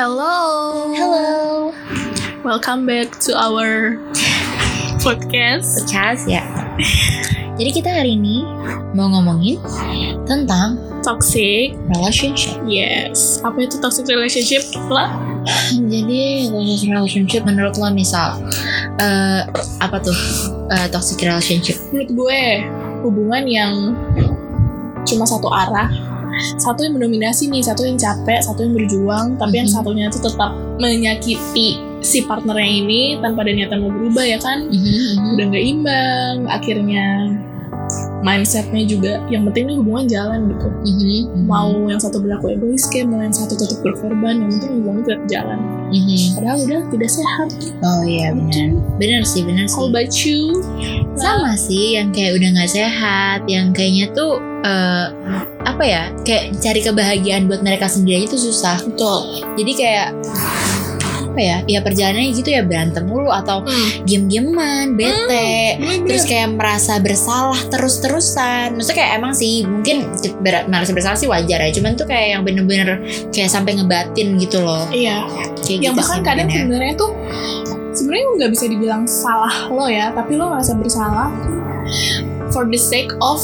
Hello. Hello. Welcome back to our podcast. Podcast ya. Jadi kita hari ini mau ngomongin tentang Toxic. relationship. Yes. Apa itu toxic relationship lah? Jadi toxic relationship menurut lo misal eh, apa tuh eh, toxic relationship? Menurut gue hubungan yang cuma satu arah. Satu yang mendominasi nih, satu yang capek, satu yang berjuang, tapi yang Mhm. satunya itu tetap menyakiti si partnernya ini tanpa ada niatan mau berubah ya kan? Udah nggak imbang, akhirnya mindsetnya juga yang penting nih hubungan jalan gitu. Mhm. mau yang satu berlaku egois kayak mau yang satu tetap berkorban yang penting hubungan tetap jalan Mhm. padahal udah tidak sehat Oh iya benar. Benar sih, benar sih. about you Sama sih yang kayak udah nggak sehat, yang kayaknya tuh eh, apa ya? Kayak cari kebahagiaan buat mereka sendiri aja tuh susah. betul Jadi kayak apa ya? Ya perjalanannya gitu ya berantem mulu atau hmm. diem-dieman, bete, terus kayak merasa bersalah terus-terusan. Maksudnya kayak emang sih mungkin ber- merasa bersalah sih wajar ya. Cuman tuh kayak yang bener-bener kayak sampai ngebatin gitu loh. iya Kayak yang gitu bahkan sih kadang ya. sebenarnya tuh sebenarnya nggak bisa dibilang salah lo ya tapi lo merasa bersalah for the sake of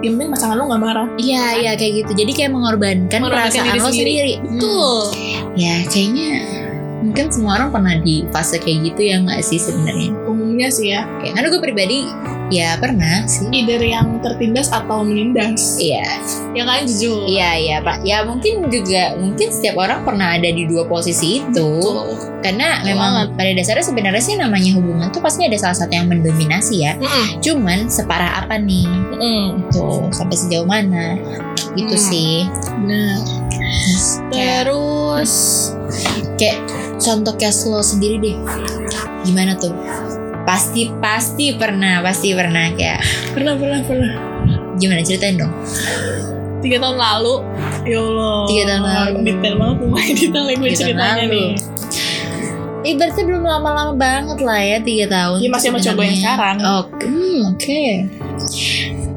yang penting pasangan lo nggak marah Iya, iya kayak gitu. Jadi kayak mengorbankan, Mengorbankan perasaan diri lo sendiri. sendiri. betul Hmm. Ya, kayaknya mungkin semua orang pernah di fase kayak gitu ya nggak sih sebenarnya? umumnya sih ya Kayak karena gue pribadi ya pernah sih. either yang tertindas atau menindas Iya, ya kan jujur iya, iya, Pak. Ya mungkin juga mungkin setiap orang pernah ada di dua posisi itu. Betul. Karena Betul memang pada dasarnya sebenarnya sih namanya hubungan tuh pasti ada salah satu yang mendominasi ya. Mm-mm. Cuman separah apa nih? Mm-mm. Tuh, sampai sejauh mana? Gitu Hmm. sih. Benar. Kayak, Terus kayak contoh case lo sendiri deh. Gimana tuh? Pasti pasti pernah, pasti pernah kayak pernah pernah pernah gimana ceritain dong. tiga tahun lalu ya Allah Tiga tahun lalu. detail banget lumayan detail ya gue ceritanya lalu. nih berarti belum lama-lama banget lah ya tiga tahun. Iya, masih mau coba yang sekarang. Oke, hmm, oke.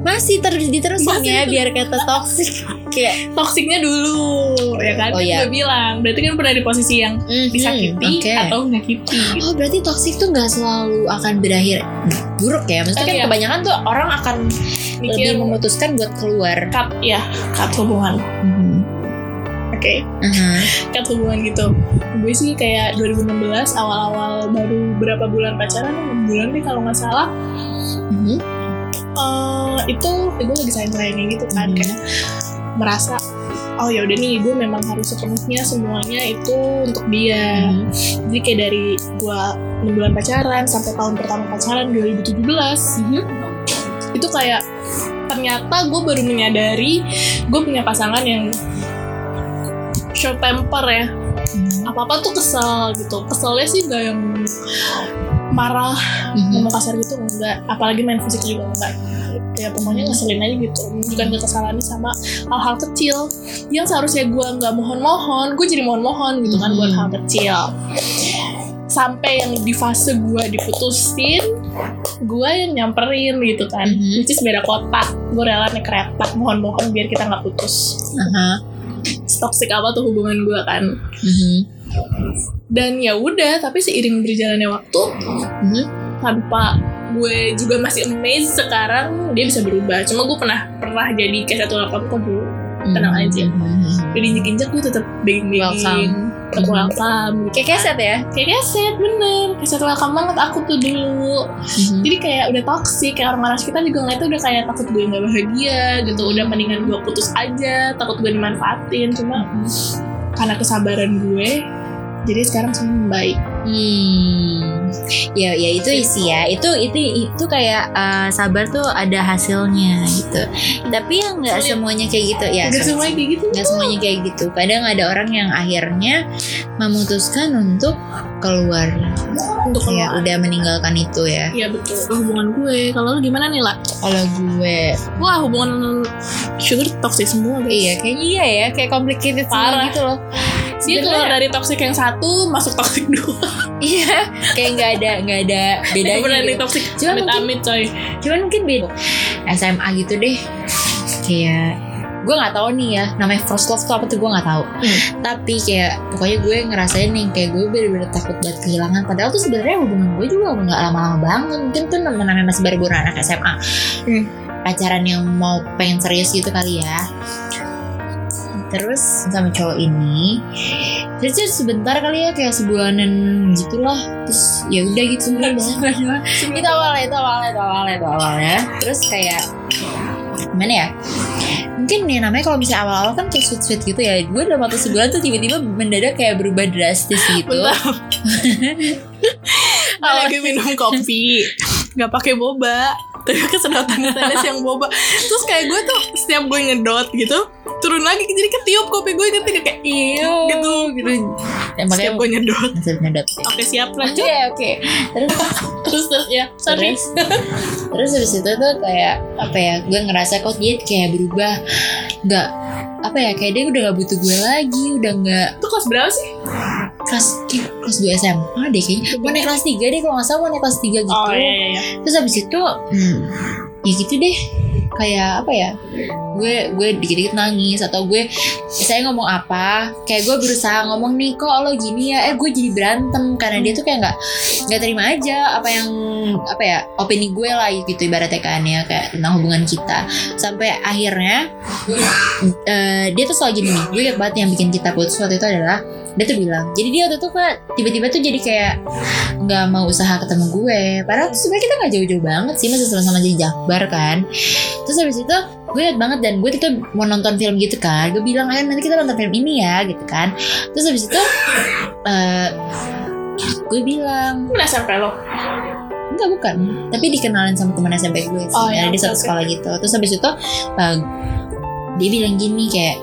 Masih terus diterusin Masih ya biar kata toxic kayak toksiknya dulu ya kan Oh, iya. gue bilang berarti kan pernah di posisi yang mhm, disakiti oke. atau menyakiti Oh berarti toxic tuh nggak selalu akan berakhir buruk ya? Maksudnya kan iya. kebanyakan tuh orang akan lebih mikir memutuskan buat keluar. cut ya cut hubungan Mhm. oke Aha. cut hubungan gitu gue sih kayak 2016 awal-awal baru berapa bulan pacaran 6 bulan nih kalau nggak salah Mhm. Eh itu gue lagi sayang sayangnya gitu kan Mhm. kayak merasa oh ya udah nih gue memang harus sepenuhnya semuanya itu untuk dia Mhm. jadi kayak dari gue 6 bulan pacaran sampai tahun pertama pacaran 2017 Mhm. itu kayak ternyata gue baru menyadari gue punya pasangan yang short temper ya Mhm. apa apa tuh kesel gitu keselnya sih gak yang marah Mhm. ngomong kasar gitu enggak apalagi main fisik juga enggak ya pokoknya ngeselin aja gitu menunjukkan kekesalannya sama hal-hal kecil yang seharusnya gue nggak mohon-mohon gue jadi mohon-mohon gitu kan buat Hmm. hal kecil sampai yang di fase gue diputusin gue yang nyamperin gitu kan Mhm. which is beda kota gue rela naik kereta mohon-mohon biar kita nggak putus Aha. toxic apa tuh hubungan gue kan Mhm. Dan ya udah tapi seiring berjalannya waktu Mhm. tanpa gue juga masih amazed sekarang dia bisa berubah. Cuma gue pernah pernah jadi kayak satu lakam kok dulu Tenang aja. Mhm. jadi injek-injek gue tetap begging Welcome. tetap welcome. Gitu Kayak keset ya? kayak keset bener. Keset welcome banget aku tuh dulu. Jadi kayak udah toxic kayak orang-orang sekitar juga ngeliatnya udah kayak takut gue nggak bahagia gitu. Udah mendingan gue putus aja takut gue dimanfaatin. Cuma karena kesabaran gue jadi sekarang semua membaik Hmm, ya ya itu sih ya itu itu itu kayak eh, sabar tuh ada hasilnya gitu. Tapi yang nggak semuanya kayak gitu ya. Gak sorry. semuanya kayak gitu nggak semuanya kayak gitu. Kadang ada orang yang akhirnya memutuskan untuk keluar. untuk Ya keluar udah meninggalkan itu ya. Iya betul hubungan gue kalau lu gimana nih lah Kalau gue wah hubungan sugar toxic semua guys iya kayaknya iya ya kayak complicated semua Parah. gitu loh. Dia keluar Sebenarnya- dari toxic yang satu masuk toxic dua Iya, kayak nggak ada nggak ada bedanya. beneran gitu. toxic Cuma amit amit coy cuman mungkin beda SMA gitu deh kayak gue nggak tahu nih ya namanya first love tuh apa tuh gue nggak tahu Hmm. tapi kayak pokoknya gue ngerasain nih kayak gue bener-bener takut banget kehilangan padahal tuh sebenarnya hubungan gue juga nggak lama-lama banget mungkin tuh namanya masih baru-baru anak SMA Hmm. pacaran yang mau pengen serius gitu kali ya terus sama cowok ini. Terus ya sebentar kali ya kayak sebulanan gitulah. Terus ya udah gitu itu awalnya itu awalnya itu awalnya itu awalnya terus kayak gimana ya? Mungkin nih namanya kalau misalnya awal-awal kan kayak sweet sweet gitu ya. Gue dalam waktu sebulan tuh tiba-tiba mendadak kayak berubah drastis gitu. Lagi minum kopi. Nggak pakai boba tapi kesedotan tetes yang boba. Terus kayak gue tuh setiap gue ngedot gitu turun lagi jadi ketiup kopi gue ngerti gak? kayak iyo gitu gitu. Ya, makanya setiap gue nyedot nyedot oke siap oke lanjut. oke. Terus terus terus ya sorry. terus terus habis itu tuh kayak apa ya gue ngerasa kok dia kayak berubah. Nggak apa ya kayak dia udah gak butuh gue lagi udah nggak itu kelas berapa sih? Kelas kayak kelas 2 SMA deh kayaknya. Mau naik kelas 3 deh kalau nggak salah mau naik kelas 3 gitu. Oh iya iya iya. Terus habis itu hmm, ya gitu deh kayak apa ya gue gue dikit-dikit nangis atau gue saya ngomong apa kayak gue berusaha ngomong nih kok lo gini ya? Eh gue jadi berantem karena dia tuh kayak nggak nggak terima aja apa yang apa ya opini gue lah gitu ibaratnya kan ya kayak tentang hubungan kita. Sampai akhirnya eh, dia tuh selalu gini nih gue ingat banget yang bikin kita putus waktu itu adalah dia tuh bilang jadi dia waktu itu kan tiba-tiba tuh jadi kayak nggak mau usaha ketemu gue. Padahal tuh sebenarnya kita nggak jauh-jauh banget sih masih sama-sama jadi jakbar kan. Terus habis itu gue liat banget dan gue tuh mau nonton film gitu kan. Gue bilang ayo nanti kita nonton film ini ya gitu kan. Terus habis itu eh gue bilang udah SMP lo? Enggak bukan. Tapi dikenalin sama teman SMP gue sih Oh, iya, di satu sekolah gitu. Terus habis itu eh, dia bilang gini kayak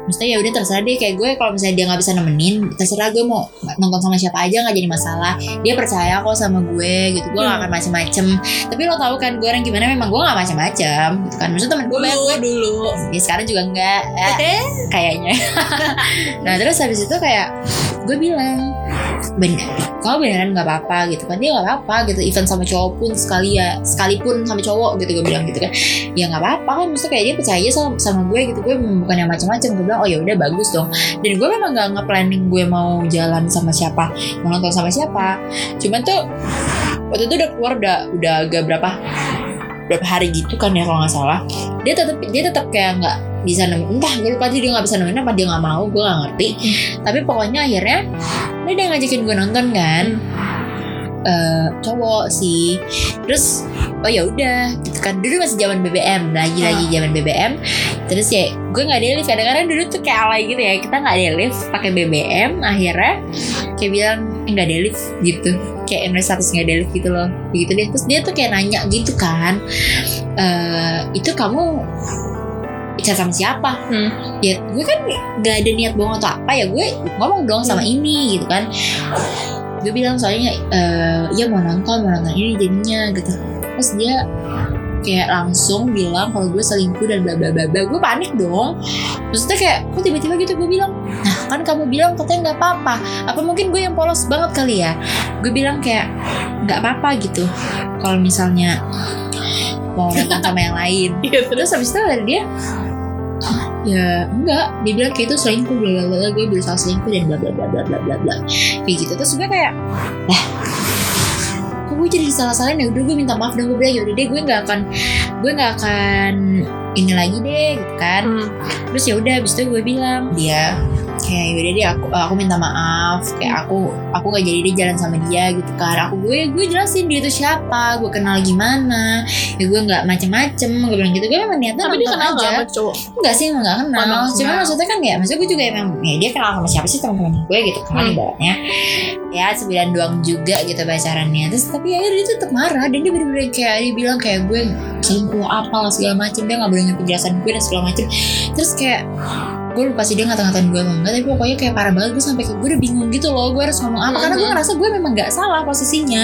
Maksudnya ya udah terserah deh kayak gue kalau misalnya dia nggak bisa nemenin terserah gue mau nonton sama siapa aja nggak jadi masalah. Dia percaya kok sama gue gitu gue gak Hmm. akan macem-macem. Tapi lo tahu kan gue orang gimana memang gue gak macem-macem gitu kan. Maksudnya temen gue banyak dulu dulu. Ya sekarang juga enggak eh, kayaknya. Nah terus habis itu kayak gue bilang bener kamu beneran nggak apa-apa gitu kan. Dia nggak apa-apa gitu. Event sama cowok pun sekali ya sekalipun sama cowok gitu gue bilang gitu kan. Ya nggak apa-apa kan maksudnya kayak dia percaya aja sama, sama gue gitu. Gue bukan yang macam-macam gue bilang oh ya udah bagus dong. Dan gue memang nggak nge-planning gue mau jalan sama siapa mau nonton sama siapa. Cuman tuh waktu itu udah keluar udah udah agak berapa berapa hari gitu kan ya kalau nggak salah. Dia tetap dia tetap kayak nggak bisa nemuin entah gue lupa dia nggak bisa nemuin apa dia nggak mau gue nggak ngerti. Tapi pokoknya akhirnya dia udah ngajakin gue nonton kan Eh, cowok sih. Terus oh ya udah gitu kan. Dulu masih zaman BBM lagi lagi zaman BBM terus ya gue nggak ada lift kadang-kadang dulu tuh kayak alay gitu ya kita nggak ada lift pakai BBM akhirnya kayak bilang eh, nggak lift gitu kayak nulis status nggak ada lift gitu loh. Begitu deh terus dia tuh kayak nanya gitu kan eh itu kamu bicara sama siapa? Hmm. ya gue kan gak ada niat bohong atau apa ya gue ngomong dong sama ini gitu kan. Gue bilang soalnya eh ya mau nonton mau nonton ini jadinya gitu. Terus dia kayak langsung bilang kalau gue selingkuh dan bla bla bla bla. Gue panik dong. Maksudnya kayak kok tiba-tiba gitu? Gue bilang nah kan kamu bilang katanya nggak apa-apa. Apa mungkin gue yang polos banget kali ya? Gue bilang kayak nggak apa-apa gitu. Kalau misalnya mau nonton sama yang lain. Iya terus? Habis itu ada dia "Hah, ya enggak. Dia bilang kayak itu selingkuh bla bla bla gue berusaha selingkuh dan bla bla bla bla bla bla bla. Kayak gitu. Terus gue kayak lah kok gue jadi salah salahin ya? Udah gue minta maaf dan gue bilang ya udah deh gue nggak akan gue nggak akan ini lagi deh gitu kan. Hmm. terus ya udah habis itu gue bilang dia kayak yaudah deh aku aku minta maaf. Kayak aku aku gak jadi dia jalan sama dia gitu kan. Aku gue gue jelasin dia itu siapa gue kenal gimana. Ya gue nggak macem-macem gue bilang gitu. Gue memang niatnya Tapi dia kenal aja. gak sama cowok? Enggak sih emang gak kenal emang Cuma maksudnya kan ya Maksudnya gue juga emang Ya dia kenal sama siapa sih? Teman-teman gue gitu kan Hmm. ibaratnya. Ya sebulan doang juga gitu pacarannya. Terus tapi ya dia tetap marah Dan dia bener-bener kayak Dia bilang kayak gue Selingkuh apa lah segala macem Dia gak boleh ngerti penjelasan gue dan segala macem. Terus kayak gue lupa sih dia ngata-ngatain gue apa enggak tapi pokoknya kayak parah banget. Gue sampai kayak gue udah bingung gitu loh gue harus ngomong apa. Karena gue ngerasa gue memang gak salah posisinya.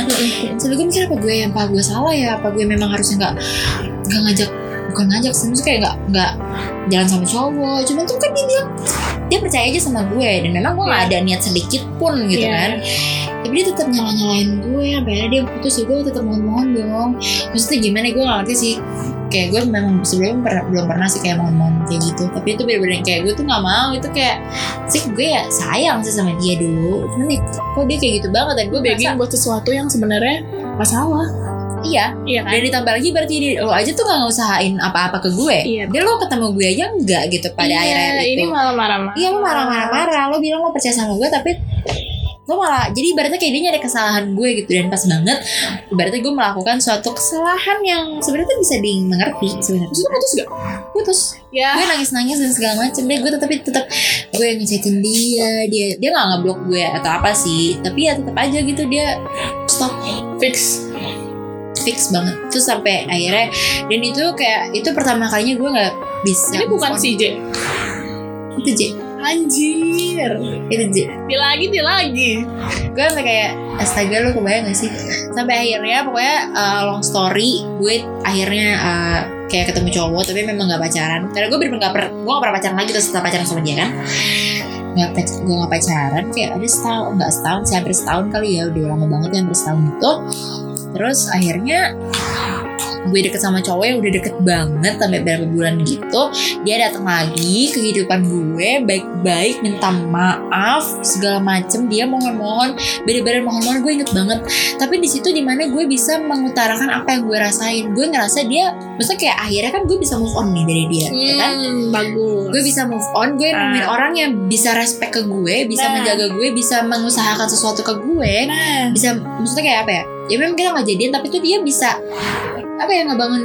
Sampai gue mikir apa gue yang apa gue salah ya? Apa gue memang harusnya nggak nggak ngajak bukan ngajak sih maksudnya kayak nggak nggak jalan sama cowok. Cuman tuh kan dia bilang dia percaya aja sama gue dan memang gue nggak ada niat sedikit pun gitu Iya. kan. Tapi dia tetap nyala nyalain gue sampai akhirnya dia putus ya gue tetap mohon mohon dong. Maksudnya gimana gue nggak ngerti sih kayak gue memang sebelumnya per- belum pernah sih kayak mohon-mohon kayak gitu. Tapi itu bener-bener kayak gue tuh nggak mau. Itu kayak sih gue ya sayang sih sama dia dulu. Cuman ya, kok dia kayak gitu banget? Dan gue begging buat sesuatu yang sebenarnya gak salah iya. Iya kan? Dan ditambah lagi berarti lo aja tuh gak ngusahain apa-apa ke gue. Iya. dia lo ketemu gue aja enggak gitu pada iya, akhirnya itu. ini malah marah-marah. Iya lo marah-marah-marah. Lo bilang lo percaya sama gue Tapi Lo malah Jadi ibaratnya kayak dia nyari kesalahan gue gitu Dan pas banget Ibaratnya gue melakukan suatu kesalahan Yang sebenarnya tuh bisa dimengerti sebenarnya. Terus putus gak? Putus. Ya. Gue nangis-nangis dan segala macem. Deh Gue tapi tetap Gue yang ngechatin dia Dia dia gak ngeblok gue Atau apa sih. Tapi ya tetap aja gitu Dia Stop fix. Fix banget. Terus sampai akhirnya Dan itu kayak Itu pertama kalinya gue gak bisa Ini bukan si J? Itu J Anjir. Itu J Dia lagi, dia lagi gue sampai kayak astaga lu kebayang gak sih? Sampai akhirnya pokoknya uh, long story gue akhirnya uh, kayak ketemu cowok tapi memang gak pacaran. Karena gue bener-bener gak pernah gue gak pernah pacaran lagi terus setelah pacaran sama dia kan? Nggak pac- gue gak pacaran kayak ada setahun nggak setahun sih hampir setahun kali ya udah lama banget ya hampir setahun itu terus akhirnya gue deket sama cowok yang udah deket banget sampai berapa bulan gitu dia datang lagi ke kehidupan gue baik-baik minta maaf segala macem dia mohon-mohon bener-bener mohon-mohon gue inget banget. Tapi di situ di mana gue bisa mengutarakan apa yang gue rasain. Gue ngerasa dia maksudnya kayak akhirnya kan gue bisa move on nih dari dia ya kan? Hmm, bagus. Gue bisa move on gue Ah. nemuin orang yang bisa respect ke gue bisa Nah. menjaga gue bisa mengusahakan sesuatu ke gue Nah. bisa maksudnya kayak apa ya? Ya memang kita nggak jadian tapi tuh dia bisa apa ya ngebangun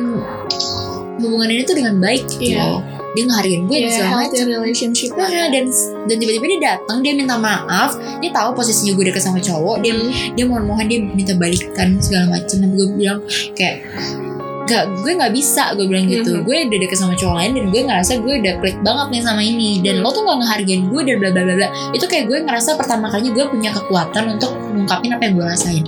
hubungan ini tuh dengan baik gitu Iya. loh. dia ngehargain gue dan Ya, segala macam relationship Nah, dan dan tiba-tiba dia datang dia minta maaf dia tahu posisinya gue deket sama cowok dia Hmm. dia mohon-mohon dia minta balikan segala macam dan gue bilang kayak gak gue nggak bisa gue bilang gitu Mhm. gue udah deket sama cowok lain dan gue ngerasa gue udah klik banget nih sama ini dan Hmm. lo tuh gak ngehargain gue dan bla bla bla bla itu kayak gue ngerasa pertama kalinya gue punya kekuatan untuk mengungkapin apa yang gue rasain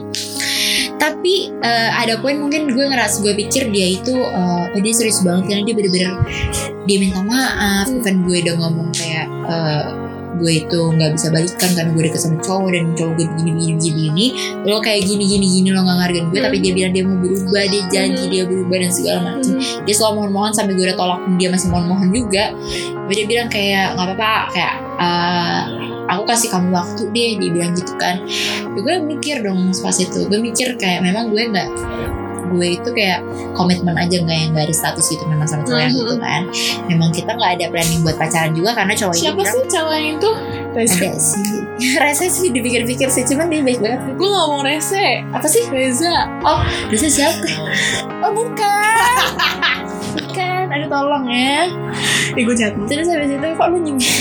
tapi eh, ada poin mungkin gue ngerasa gue pikir dia itu oh, dia serius banget karena dia bener-bener dia minta maaf Hmm. kan gue udah ngomong kayak eh, gue itu nggak bisa balikan karena gue deket sama cowok dan cowok gue begini begini begini begini lo kayak gini gini gini lo nggak ngargain gue Hmm. tapi dia bilang dia mau berubah dia janji Hmm. dia berubah dan segala macam Hmm. dia selalu mohon-mohon sampai gue udah tolak pun dia masih mohon-mohon juga tapi dia bilang kayak nggak apa-apa kayak eh, aku kasih kamu waktu deh dia bilang gitu kan. Gue mikir dong pas itu gue mikir kayak memang gue nggak gue itu kayak komitmen aja nggak yang nggak ada status gitu memang sama cowok yang Mhm. gitu kan. Memang kita nggak ada planning buat pacaran juga karena cowok ini Siapa bilang sih cowok itu? Reza ada sih. Rese sih dipikir-pikir sih cuman dia baik banget. Gue ngomong Rese. Apa sih? Reza. Rese siapa? Oh bukan. Bukan aduh tolong ya. Ih gue jahat terus habis itu kok lu nyindir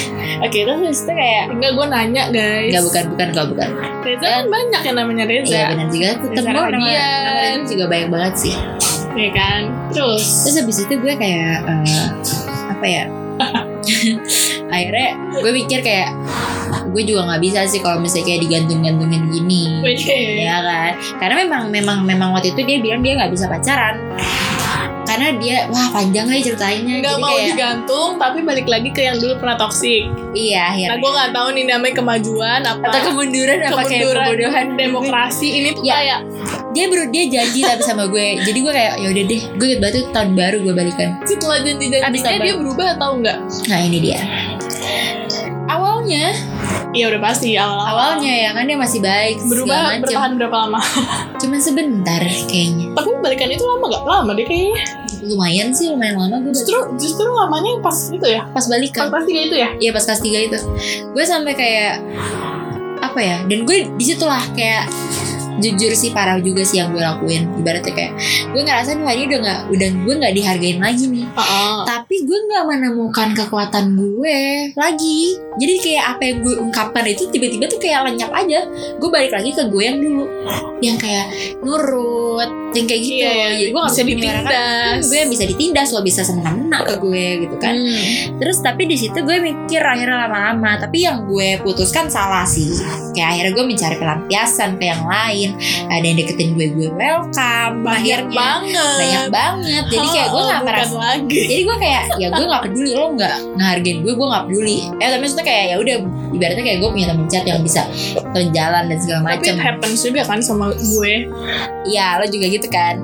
oke terus habis itu kayak Enggak gue nanya guys. Enggak bukan bukan enggak bukan. Reza kan banyak yang namanya Reza. Iya benar juga. Tetep Reza lo nama, nama Reza juga banyak banget sih. Ya kan? Terus? Terus habis itu gue kayak eh, Apa ya? Akhirnya gue mikir kayak Gue juga nggak bisa sih kalau misalnya kayak digantung-gantungin gini. Ya kan? Karena memang memang memang waktu itu dia bilang dia nggak bisa pacaran karena dia wah panjang nih ceritanya. Gak jadi mau kayak digantung Tapi balik lagi ke yang dulu pernah toksik iya Nah akhirnya gue gak tahu nih namanya kemajuan Apa atau kemunduran apa kayak kemunduran kebodohan. demokrasi. Ini tuh Ya. kayak dia baru dia janji tapi sama gue. Jadi gue kayak ya udah deh gue inget banget tahun baru gue balikan. Setelah Abis janji-janjinya tambah. dia berubah atau enggak? nah ini dia. Awalnya Iya udah pasti awal-awal. Awalnya ya kan dia masih baik Berubah bertahan berapa lama? cuman sebentar kayaknya. Tapi balikan itu lama gak? Lama deh kayaknya lumayan sih lumayan lama gue Justru justru lamanya yang pas itu ya? Pas balikan Pas pas tiga itu ya? Iya pas kelas 3 itu. Gue sampai kayak Apa ya? Dan gue di situlah kayak Jujur sih parah juga sih yang gue lakuin. Ibaratnya kayak Gue ngerasa nih ini udah gak Udah gue gak dihargain lagi nih. Tapi gue gak menemukan kekuatan gue Lagi. Jadi kayak apa yang gue ungkapkan itu Tiba-tiba tuh kayak lenyap aja. Gue balik lagi ke gue yang dulu. Yang kayak nurut Yang kayak gitu. Jadi gue gak bisa ditindas. "Hmm, Gue bisa ditindas Lo bisa semena-mena ke gue gitu kan. Hmm. Terus tapi di situ gue mikir akhirnya lama-lama, tapi yang gue putuskan salah sih. Kayak akhirnya gue mencari pelampiasan ke yang lain. Ada yang deketin gue gue welcome. Banyak akhirnya banget. banyak banget. Jadi kayak gue Oh, nggak bukan merasa lagi. Jadi gue kayak ya gue nggak peduli lo nggak ngehargain gue gue nggak peduli. Eh tapi maksudnya kayak ya udah ibaratnya kayak gue punya temen chat yang bisa jalan dan segala tapi macam it happens juga kan sama gue. Iya lo juga gitu kan?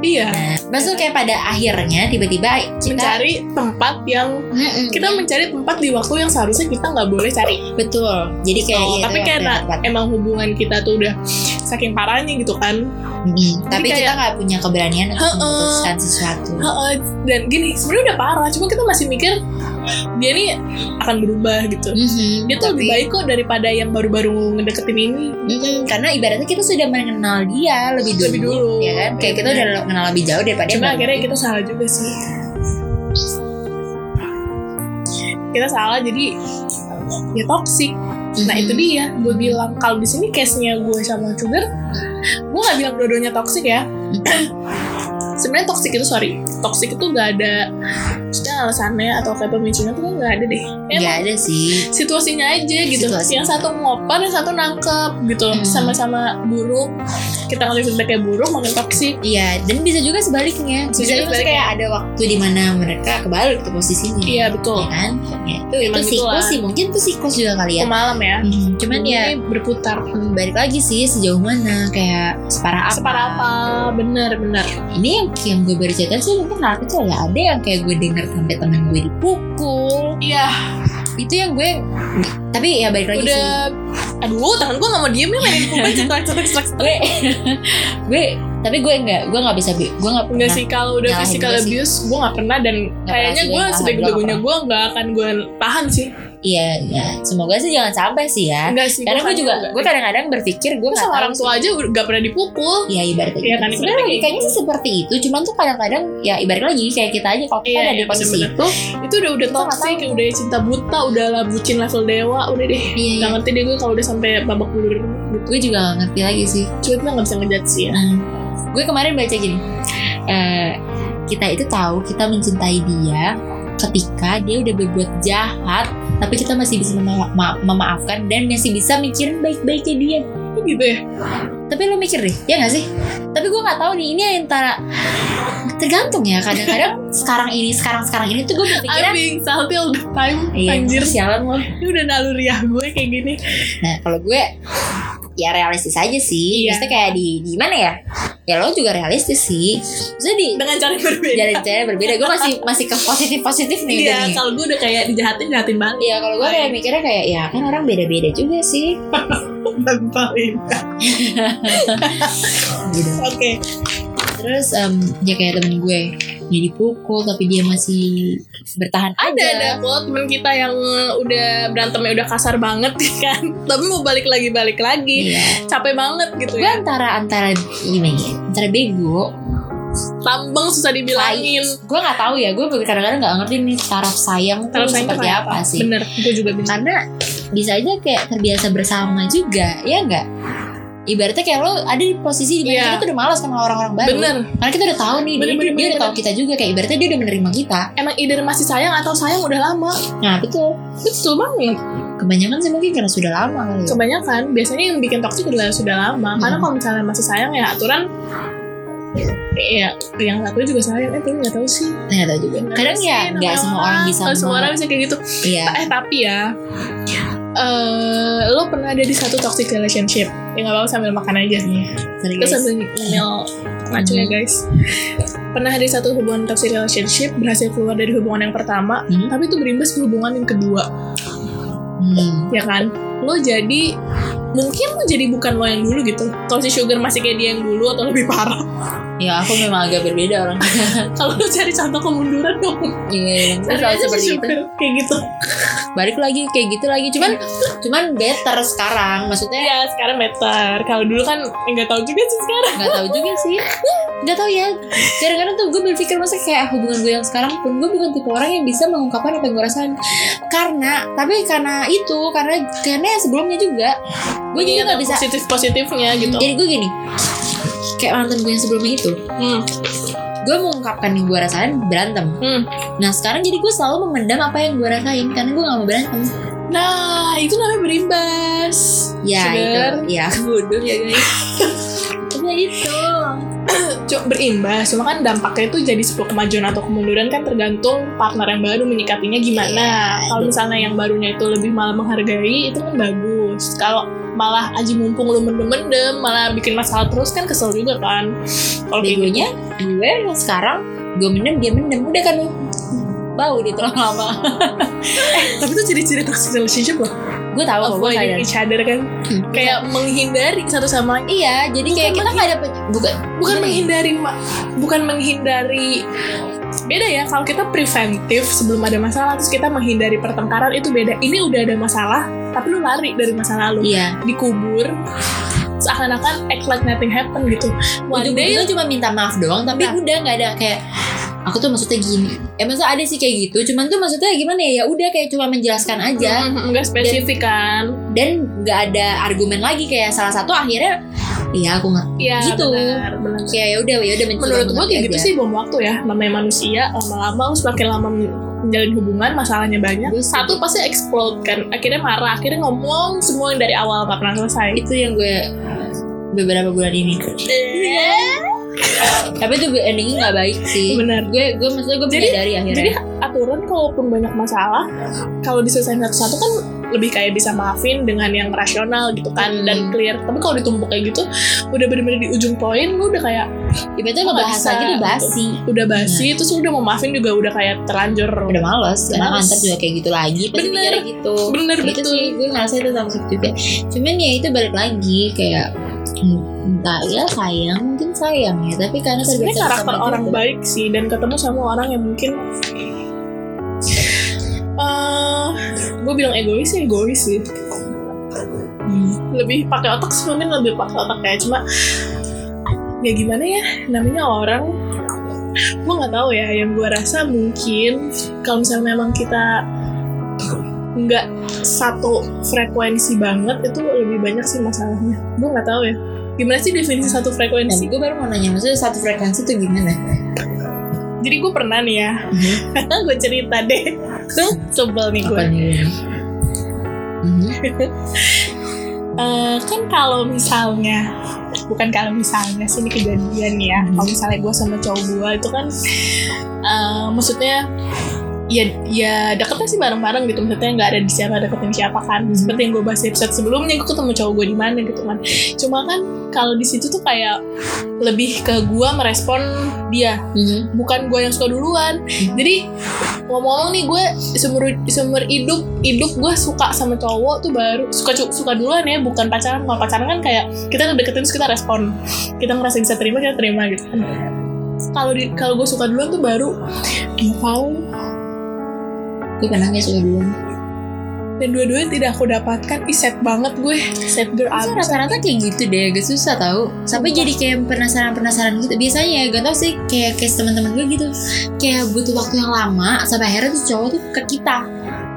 Iya. Nah maksudnya kayak pada akhirnya tiba-tiba kita mencari tempat yang Mm-mm, kita mencari tempat di waktu yang seharusnya kita nggak boleh cari. Betul. Jadi kayak Oh, iya, tapi tepat. emang hubungan kita tuh udah saking parahnya gitu kan. Mm-mm. tapi kayak- kita nggak punya keberanian untuk Heeh. memutuskan sesuatu. Heeh, dan gini sebenarnya udah parah cuma kita masih mikir dia nih akan berubah gitu. Mhm, dia tuh lebih tapi- baik kok daripada yang baru-baru ngedeketin ini. Mm-mm, karena ibaratnya kita sudah mengenal dia lebih dulu, Lebih dulu. ya kan? Kayak kita udah kenal lebih jauh daripada yang cuma baru. akhirnya kita salah juga sih. Kita salah jadi ya nah itu dia. Gue bilang kalau di sini case nya gue sama sugar gue nggak bilang dua-duanya toxic ya sebenarnya toxic itu sorry toxic itu gak ada maksudnya alasannya atau kayak pemicunya tuh nggak ada deh nggak emang ada sih situasinya aja gitu Situasinya. yang satu ngoper yang satu nangkep gitu Hmm. sama-sama buruk kita ngasih feedbacknya buruk makin toxic Iya, dan bisa juga sebaliknya. Bisa Bisa juga sebaliknya. kayak ada waktu di mana mereka kebalik tuh posisinya. iya betul Ya kan? Ya, itu itu siklus sih, mungkin itu siklus juga kali ya. malam ya Hmm, cuman ya Ini berputar hmm, balik lagi sih sejauh mana kayak separah apa. separah apa bener bener Ini yang gue baru cerita sih mungkin hal kecil ya. Ada yang kayak gue denger sampai temen gue dipukul. iya Itu yang gue tapi ya balik lagi sih. udah aduh tangan gue gak mau diem nih mainin pukul cetak cetak cetak Gue gue tapi gue nggak gue nggak bisa gue nggak Enggak pernah sih kalau udah physical sih. abuse gue gak pernah dan Nggak kayaknya sih, gue nggak pernah. gue gak akan gue tahan sih iya ya semoga sih jangan sampai sih ya. Enggak sih karena gue kayaknya juga gue kadang-kadang berpikir gue nggak sama orang tua sih. aja gak pernah dipukul. Ya ibaratnya Iya gitu. kan, sebenarnya ibaratnya logikanya gitu. sih seperti itu. Cuman tuh kadang-kadang ya ibarat lagi kayak kita aja kalau kita Iya, ada iya, di posisi bener-bener. itu itu udah udah nggak toxic udah cinta buta udah lah bucin level dewa udah deh. Iya, Gak ngerti deh gue kalau udah sampai babak belur gitu. Gue juga gak ngerti lagi sih. Cuma kita gak bisa ngejudge sih ya. Nah, gue kemarin baca gini. Eh, kita itu tahu kita mencintai dia ketika dia udah berbuat jahat tapi kita masih bisa mema- ma- memaafkan dan masih bisa mikirin baik-baiknya dia. Gitu ya. Tapi lo mikir deh ya gak sih? Tapi gue nggak tahu nih ini antara tergantung ya kadang-kadang sekarang ini sekarang sekarang ini tuh gue berpikiran I'm being salty all the time iya Anjir. sialan lo Ini udah naluriah gue kayak gini. Nah kalau gue ya realistis aja sih. Iya. maksudnya kayak di di mana ya? Ya lo juga realistis sih. Maksudnya di Dengan cara yang berbeda. Jalan cara berbeda. Gue masih masih ke positif positif nih Iya nih kalau gue udah kayak dijahatin jahatin balik Iya kalau gue kayak mikirnya kayak ya kan orang beda-beda juga sih. Gitu. Oke Terus em, ya kayak temen gue dia dipukul tapi dia masih bertahan ada aja. ada kok temen kita yang udah berantemnya udah kasar banget kan tapi mau balik lagi balik lagi Iya. capek banget gitu Gue ya antara antara gimana ya? Antara bego, tambang susah dibilangin gue nggak tahu ya. Gue kadang-kadang nggak ngerti nih taraf sayang tuh Taraf sayang tuh seperti kayak apa sih. bener gue juga bisa Karena bisa aja kayak terbiasa bersama juga, ya nggak? Ibaratnya kayak lo ada di posisi di mana Iya. kita tuh udah malas sama orang-orang baru. bener Karena kita udah tahu nih, Bener, dia, bener, dia bener, udah tahu kita juga kayak ibaratnya dia udah menerima kita. emang either masih sayang atau sayang udah lama Nah betul. betul banget Kebanyakan sih mungkin karena sudah lama kali. ya. kebanyakan biasanya yang bikin toxic adalah sudah lama karena Hmm. kalau misalnya masih sayang ya aturan Iya, yang satu juga sayang, eh tapi nggak tahu sih. Nggak tahu juga. Kadang ya nggak semua orang bisa. semua orang bisa kayak gitu. Iya. Eh tapi ya, eh lo pernah ada di satu toxic relationship? Ya nggak apa-apa sambil makan aja. Sorry, Kita guys. sambil nyemil ngaco ya guys. Pernah ada di satu hubungan toxic relationship, berhasil keluar dari hubungan yang pertama, Hmm. tapi itu berimbas ke hubungan yang kedua, Hmm. ya kan? Lo jadi mungkin lo jadi bukan lo yang dulu gitu. Kalau si Sugar masih kayak dia yang dulu atau lebih parah. Ya aku memang agak berbeda orang. Kalau lo cari contoh kemunduran dong. Iya, aja si seperti itu. Sugar kayak gitu. Balik lagi kayak gitu lagi. Cuman cuman better sekarang. Maksudnya Ya sekarang better. Kalau dulu kan nggak tahu juga sih sekarang. nggak tahu juga sih. Nggak tahu ya. Kadang-kadang tuh gue berpikir masa kayak hubungan gue yang sekarang pun gue bukan tipe orang yang bisa mengungkapkan apa yang gue rasain. Karena tapi karena itu karena karena yang sebelumnya juga gue juga nggak bisa. positif positifnya gitu. Jadi gue gini. Kayak mantan gue yang sebelumnya itu, Hmm. Gue mengungkapkan yang gue rasain berantem. Hmm. Nah sekarang jadi gue selalu memendam apa yang gue rasain karena gue gak mau berantem. Nah itu namanya berimbas. Ya Sugar. itu, ya bodoh ya guys. maksudnya itu Cuk, berimbas cuma kan dampaknya itu jadi sebuah kemajuan atau kemunduran kan tergantung partner yang baru menyikapinya gimana Iya, kalau misalnya yang barunya itu lebih malah menghargai itu kan bagus kalau malah aji mumpung lu mendem-mendem malah bikin masalah terus kan kesel juga kan. Kalau kayak begonya gue yang sekarang gue mendem dia mendem. Udah kan bau dia terlalu lama. Tapi itu ciri-ciri toxic relationship loh. Gue tahu kok gue sadar each other kan. Hmm. kayak menghindari satu sama lain. Iya jadi kayak kita nggak ada bukan bukan ya? menghindari bukan menghindari beda ya kalau kita preventif sebelum ada masalah terus kita menghindari pertengkaran itu beda. Ini udah ada masalah tapi lu lari dari masa lalu. Iya. Dikubur seakan-akan act like nothing happen gitu. One day ujung-ujungnya cuma minta maaf doang tapi Nah. udah nggak ada kayak aku tuh maksudnya gini. Eh maksudnya ada sih kayak gitu cuman tuh maksudnya gimana ya? Ya udah kayak cuma menjelaskan aja. Nggak spesifik kan. dan nggak ada argumen lagi kayak salah satu akhirnya iya aku ngerti Iya Gitu. benar benar. Kayak ya udah ya udah mencoba menurut gua kayak gitu sih bom waktu ya. Namanya manusia lama-lama semakin lama menjalin hubungan masalahnya banyak. Satu pasti explode kan akhirnya marah akhirnya ngomong semua yang dari awal gak pernah selesai. Itu yang gue beberapa bulan ini tapi itu endingnya nggak baik sih. Benar. Gue gue maksudnya gue Jadi- menyadari akhirnya. jadi aturan kalaupun banyak masalah kalau diselesaikan satu-satu kan lebih kayak bisa maafin dengan yang rasional gitu kan Hmm. dan clear. Tapi kalau ditumpuk kayak gitu udah bener-bener di ujung poin lu udah kayak ibaratnya ngebahas bisa, lagi tuh basi udah basi terus lu udah mau maafin juga udah kayak terlanjur udah males karena kantor juga kayak gitu lagi pasti Bener. gitu. Bener itu betul. sih gue ngerasa itu toxic juga. Cuman ya itu balik lagi kayak hmm, entah ya sayang mungkin sayang ya tapi karena sebenarnya terbiasa karakter sama orang itu. baik sih dan ketemu sama orang yang mungkin eh gue bilang egois sih egois sih Hmm. lebih pakai otak sih mungkin lebih pakai otak ya cuma ya gimana ya namanya orang gue nggak tahu ya yang gue rasa mungkin kalau misalnya memang kita nggak satu frekuensi banget itu lebih banyak sih masalahnya gue nggak tahu ya gimana sih definisi satu Dan frekuensi gue baru mau nanya maksudnya satu frekuensi tuh gimana? jadi gue pernah nih ya Mhm. gue cerita deh tuh sebel nih gue nih? Mhm. Eh, kan kalau misalnya bukan kalau misalnya sih ini kejadian ya kalau misalnya gue sama cowok gue itu kan eh, maksudnya ya ya deketnya sih bareng-bareng gitu. Maksudnya nggak ada di siapa deketin siapa kan. Hmm. seperti yang gue bahas di episode sebelumnya gue ketemu cowok gue di mana gitu kan. Cuma kan kalau di situ tuh kayak lebih ke gue merespon dia. Mhm. bukan gue yang suka duluan. Jadi ngomong-ngomong nih gue seumur seumur hidup hidup gue suka sama cowok tuh baru suka suka duluan ya. Bukan pacaran kalau pacaran kan kayak kita deketin terus kita respon. Kita ngerasa bisa terima kita terima gitu kan. Kalau kalau gue suka duluan tuh baru tahu Gue gak suka duluan? dan dua-duanya tidak aku dapatkan. Ih, sad banget gue. Sad girl abis rata-rata kayak gitu deh, agak susah tau. Sampai jadi kayak penasaran-penasaran gitu. Biasanya ya, gak tau sih kayak case teman-teman gue gitu. Kayak butuh waktu yang lama Sampai akhirnya tuh cowok tuh ke kita.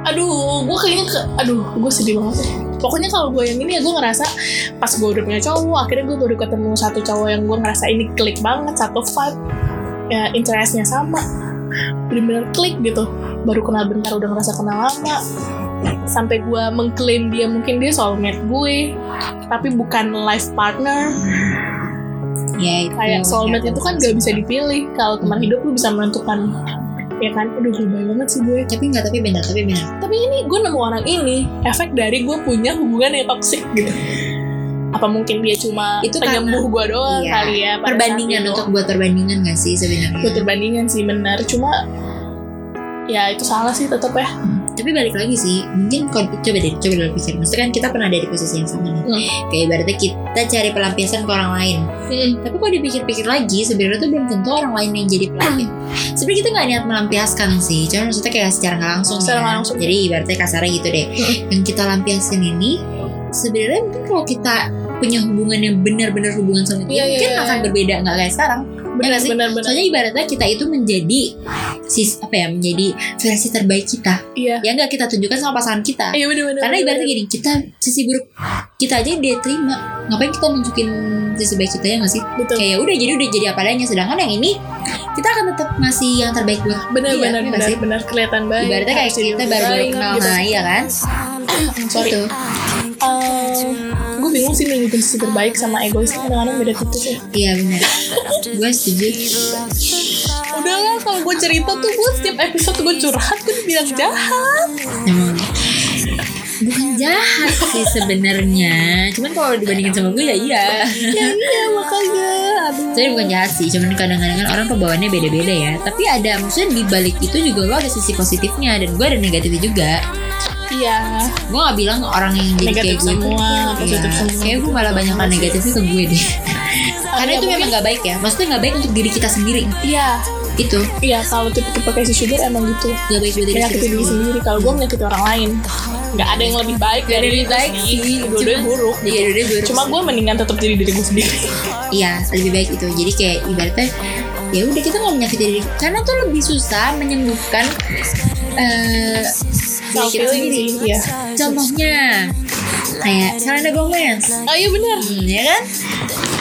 Aduh gue kayaknya ke, aduh gue sedih banget deh. pokoknya kalau gue yang ini ya gue ngerasa pas gue udah punya cowok akhirnya gue baru ketemu satu cowok yang gue ngerasa ini klik banget satu vibe ya interestnya sama bener-bener klik gitu. Baru kenal bentar udah ngerasa kenal lama. Sampai gue mengklaim dia mungkin dia soulmate gue tapi bukan life partner. Ya itu kayak soulmate itu kan gak bisa dipilih. Kalau teman hidup lu bisa menentukan. Ya kan? Aduh lebay banget sih gue. Tapi gak, tapi benar, tapi benar. Tapi ini gue nemu orang ini. Efek dari gue punya hubungan yang toksik gitu apa mungkin dia cuma Itu penyembuh gue doang Iya. kali ya Perbandingan untuk buat perbandingan gak sih sebenarnya? buat perbandingan sih benar. Cuma ya itu salah sih tetap ya. Tapi balik lagi sih mungkin kalau coba deh coba dulu pikir. Maksudnya kan kita pernah ada di posisi yang sama nih. Hmm. kayak ibaratnya kita cari pelampiasan ke orang lain. Tapi kalau dipikir-pikir lagi sebenarnya tuh belum tentu orang lain yang jadi pelampiasan sebenarnya kita nggak niat melampiaskan sih. Cuma maksudnya kayak secara nggak langsung Secara ya. langsung. jadi ibaratnya kasarnya gitu deh. Yang kita lampiasin ini sebenarnya mungkin kalau kita punya hubungan yang benar-benar hubungan sama dia Iya, iya, mungkin iya. akan berbeda nggak kayak sekarang. Benar nggak sih? benar benar. Soalnya ibaratnya kita itu menjadi sis apa ya menjadi versi terbaik kita. Iya. Yang nggak? Kita tunjukkan sama pasangan kita. Iya benar benar karena benar, ibaratnya benar. gini kita sisi buruk kita aja dia terima. Ngapain kita nunjukin sisi baik kita ya nggak sih? Betul. Kayak udah jadi udah jadi apa adanya. Sedangkan yang ini kita akan tetap ngasih yang terbaik buat benar dia, benar ya benar sih? benar. Kelihatan baik ibaratnya kayak kita baru-baru baik, kenal gitu. nah iya kan sorry gitu gue bingung sih nunjukin sisi terbaik sama egois kadang-kadang beda tipis ya iya benar. Gue setuju. Udahlah kalau gue cerita tuh gue setiap episode gue curhat gue bilang jahat. Emang. Bukan jahat sih sebenarnya. Cuman kalau dibandingin sama gue ya iya. Ya iya makanya. Aduh. Jadi bukan jahat sih, cuman kadang-kadang kan orang kebawaannya beda-beda ya. Tapi ada, maksudnya di balik itu juga lo ada sisi positifnya dan gue ada negatifnya juga. Iya. Gue gak bilang orang yang jadi Negatif kayak gue semua, iya, positif semua. Kayak gue malah banyak kan negatifnya ke gue deh. Karena ya itu memang gak baik ya. Maksudnya gak baik untuk diri kita sendiri. iya. Itu iya kalau tipe-tipe kayak si sugar emang gitu. Gak baik buat diri kita menyakiti diri sendiri. kalau gue menyakiti orang lain. Nggak ada yang lebih baik Gak dari lebih baik sih. Dua-duanya buruk Iya, dua buruk. cuma gue mendingan tetap jadi diri gue sendiri. Iya, lebih baik itu. Jadi kayak ibaratnya ya udah kita nggak menyakiti diri. Karena tuh lebih susah menyembuhkan diri self sendiri. sih iya Contohnya kayak Selena Gomez, oh iya benar hmm, ya kan?